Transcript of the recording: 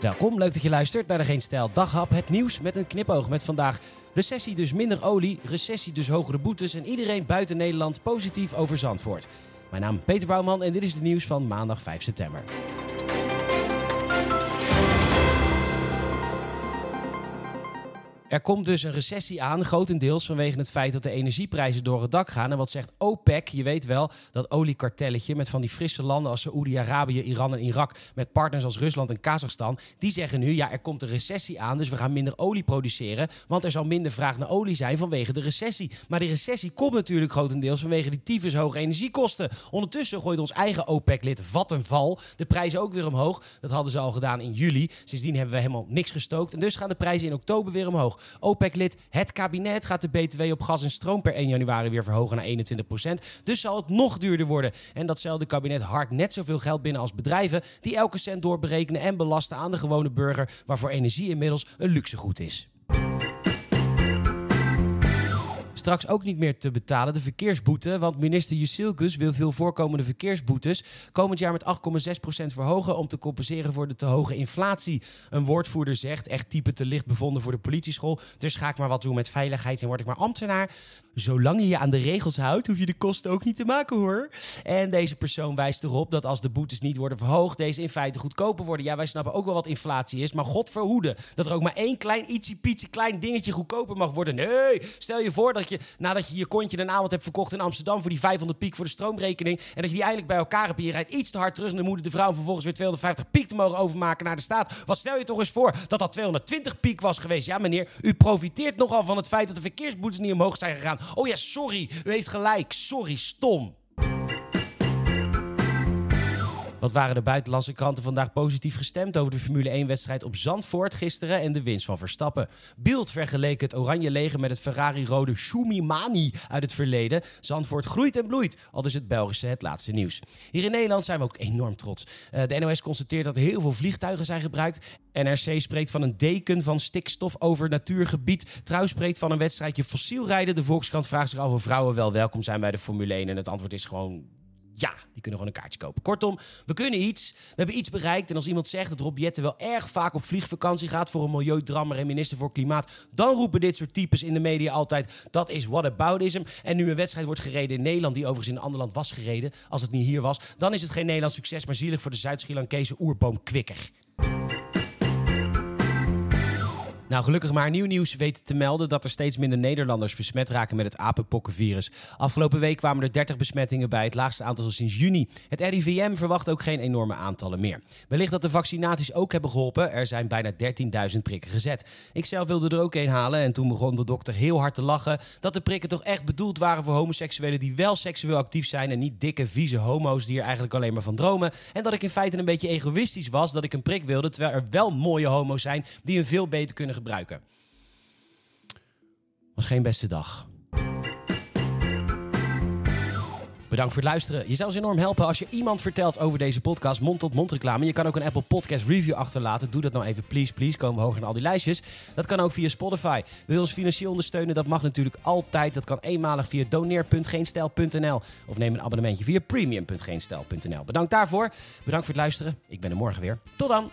Welkom, leuk dat je luistert naar de Geen Stijl Daghap. Het nieuws met een knipoog met vandaag recessie dus minder olie, recessie dus hogere boetes en iedereen buiten Nederland positief over Zandvoort. Mijn naam is Peter Bouwman en dit is het nieuws van maandag 5 september. Er komt dus een recessie aan, grotendeels vanwege het feit dat de energieprijzen door het dak gaan. En wat zegt OPEC? Je weet wel, dat oliekartelletje met van die frisse landen als Saoedi-Arabië, Iran en Irak, met partners als Rusland en Kazachstan. Die zeggen nu, ja, er komt een recessie aan, dus we gaan minder olie produceren, want er zal minder vraag naar olie zijn vanwege de recessie. Maar die recessie komt natuurlijk grotendeels vanwege die tyfus hoge energiekosten. Ondertussen gooit ons eigen OPEC-lid Vattenval de prijzen ook weer omhoog. Dat hadden ze al gedaan in juli. Sindsdien hebben we helemaal niks gestookt. En dus gaan de prijzen in oktober weer omhoog. OPEC-lid, het kabinet gaat de BTW op gas en stroom per 1 januari weer verhogen naar 21%. Dus zal het nog duurder worden. En datzelfde kabinet harkt net zoveel geld binnen als bedrijven die elke cent doorberekenen en belasten aan de gewone burger, waarvoor energie inmiddels een luxegoed is straks ook niet meer te betalen, de verkeersboete. Want minister Jusilkus wil veel voorkomende verkeersboetes komend jaar met 8,6% verhogen om te compenseren voor de te hoge inflatie. Een woordvoerder zegt, echt type te licht bevonden voor de politieschool. Dus ga ik maar wat doen met veiligheid en word ik maar ambtenaar. Zolang je je aan de regels houdt, hoef je de kosten ook niet te maken hoor. En deze persoon wijst erop dat als de boetes niet worden verhoogd, deze in feite goedkoper worden. Ja, wij snappen ook wel wat inflatie is, maar god verhoede dat er ook maar één klein ietsje klein dingetje goedkoper mag worden. Nee, stel je voor dat je nadat je je kontje een avond hebt verkocht in Amsterdam voor die 500 piek voor de stroomrekening en dat je die eindelijk bij elkaar hebt en je rijdt iets te hard terug en dan moet de vrouw vervolgens weer 250 piek te mogen overmaken naar de staat. Wat stel je toch eens voor dat dat 220 piek was geweest? Ja meneer, u profiteert nogal van het feit dat de verkeersboetes niet omhoog zijn gegaan. Oh ja, sorry, u heeft gelijk. Sorry, stom. Wat waren de buitenlandse kranten vandaag positief gestemd over de Formule 1-wedstrijd op Zandvoort gisteren en de winst van Verstappen? Beeld vergeleek het oranje leger met het Ferrari-rode Schumimani uit het verleden. Zandvoort groeit en bloeit, al dus het Belgische het laatste nieuws. Hier in Nederland zijn we ook enorm trots. Uh, de NOS constateert dat heel veel vliegtuigen zijn gebruikt. NRC spreekt van een deken van stikstof over natuurgebied. Trouw spreekt van een wedstrijdje fossiel rijden. De Volkskrant vraagt zich af of vrouwen wel welkom zijn bij de Formule 1. En het antwoord is gewoon ja, die kunnen gewoon een kaartje kopen. Kortom, we kunnen iets. We hebben iets bereikt. En als iemand zegt dat Rob Jetten wel erg vaak op vliegvakantie gaat voor een milieudrammer en minister voor Klimaat, dan roepen dit soort types in de media altijd dat is whataboutism. En nu een wedstrijd wordt gereden in Nederland, die overigens in een ander land was gereden, als het niet hier was, dan is het geen Nederlands succes, maar zielig voor de Zuid-Sri Lankese oerboomkwikker. Nou, gelukkig maar nieuw nieuws weet te melden dat er steeds minder Nederlanders besmet raken met het apenpokkenvirus. Afgelopen week kwamen er 30 besmettingen bij, het laagste aantal sinds juni. Het RIVM verwacht ook geen enorme aantallen meer. Wellicht dat de vaccinaties ook hebben geholpen. Er zijn bijna 13.000 prikken gezet. Ik zelf wilde er ook een halen en toen begon de dokter heel hard te lachen dat de prikken toch echt bedoeld waren voor homoseksuelen die wel seksueel actief zijn en niet dikke, vieze homo's die er eigenlijk alleen maar van dromen. En dat ik in feite een beetje egoïstisch was dat ik een prik wilde, terwijl er wel mooie homo's zijn die een veel beter kunnen gebruiken. Was geen beste dag. Bedankt voor het luisteren. Je zou ons enorm helpen als je iemand vertelt over deze podcast, mond-tot-mond reclame. Je kan ook een Apple Podcast review achterlaten. Doe dat nou even, please, please. Komen we hoger in al die lijstjes. Dat kan ook via Spotify. Wil je ons financieel ondersteunen? Dat mag natuurlijk altijd. Dat kan eenmalig via doneer.geenstijl.nl of neem een abonnementje via premium.geenstijl.nl. Bedankt daarvoor. Bedankt voor het luisteren. Ik ben er morgen weer. Tot dan.